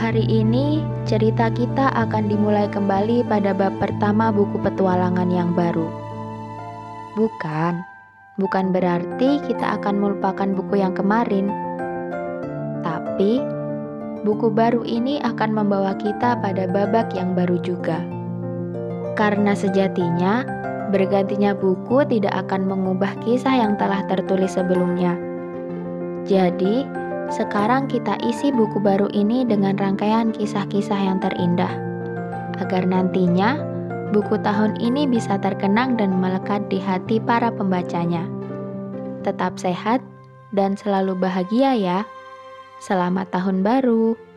Hari ini cerita kita akan dimulai kembali pada bab pertama buku petualangan yang baru. Bukan, bukan berarti kita akan melupakan buku yang kemarin. Tapi, buku baru ini akan membawa kita pada babak yang baru juga. Karena sejatinya, bergantinya buku tidak akan mengubah kisah yang telah tertulis sebelumnya. Jadi, sekarang kita isi buku baru ini dengan rangkaian kisah-kisah yang terindah, agar nantinya buku tahun ini bisa terkenang dan melekat di hati para pembacanya. Tetap sehat dan selalu bahagia ya. Selamat tahun baru!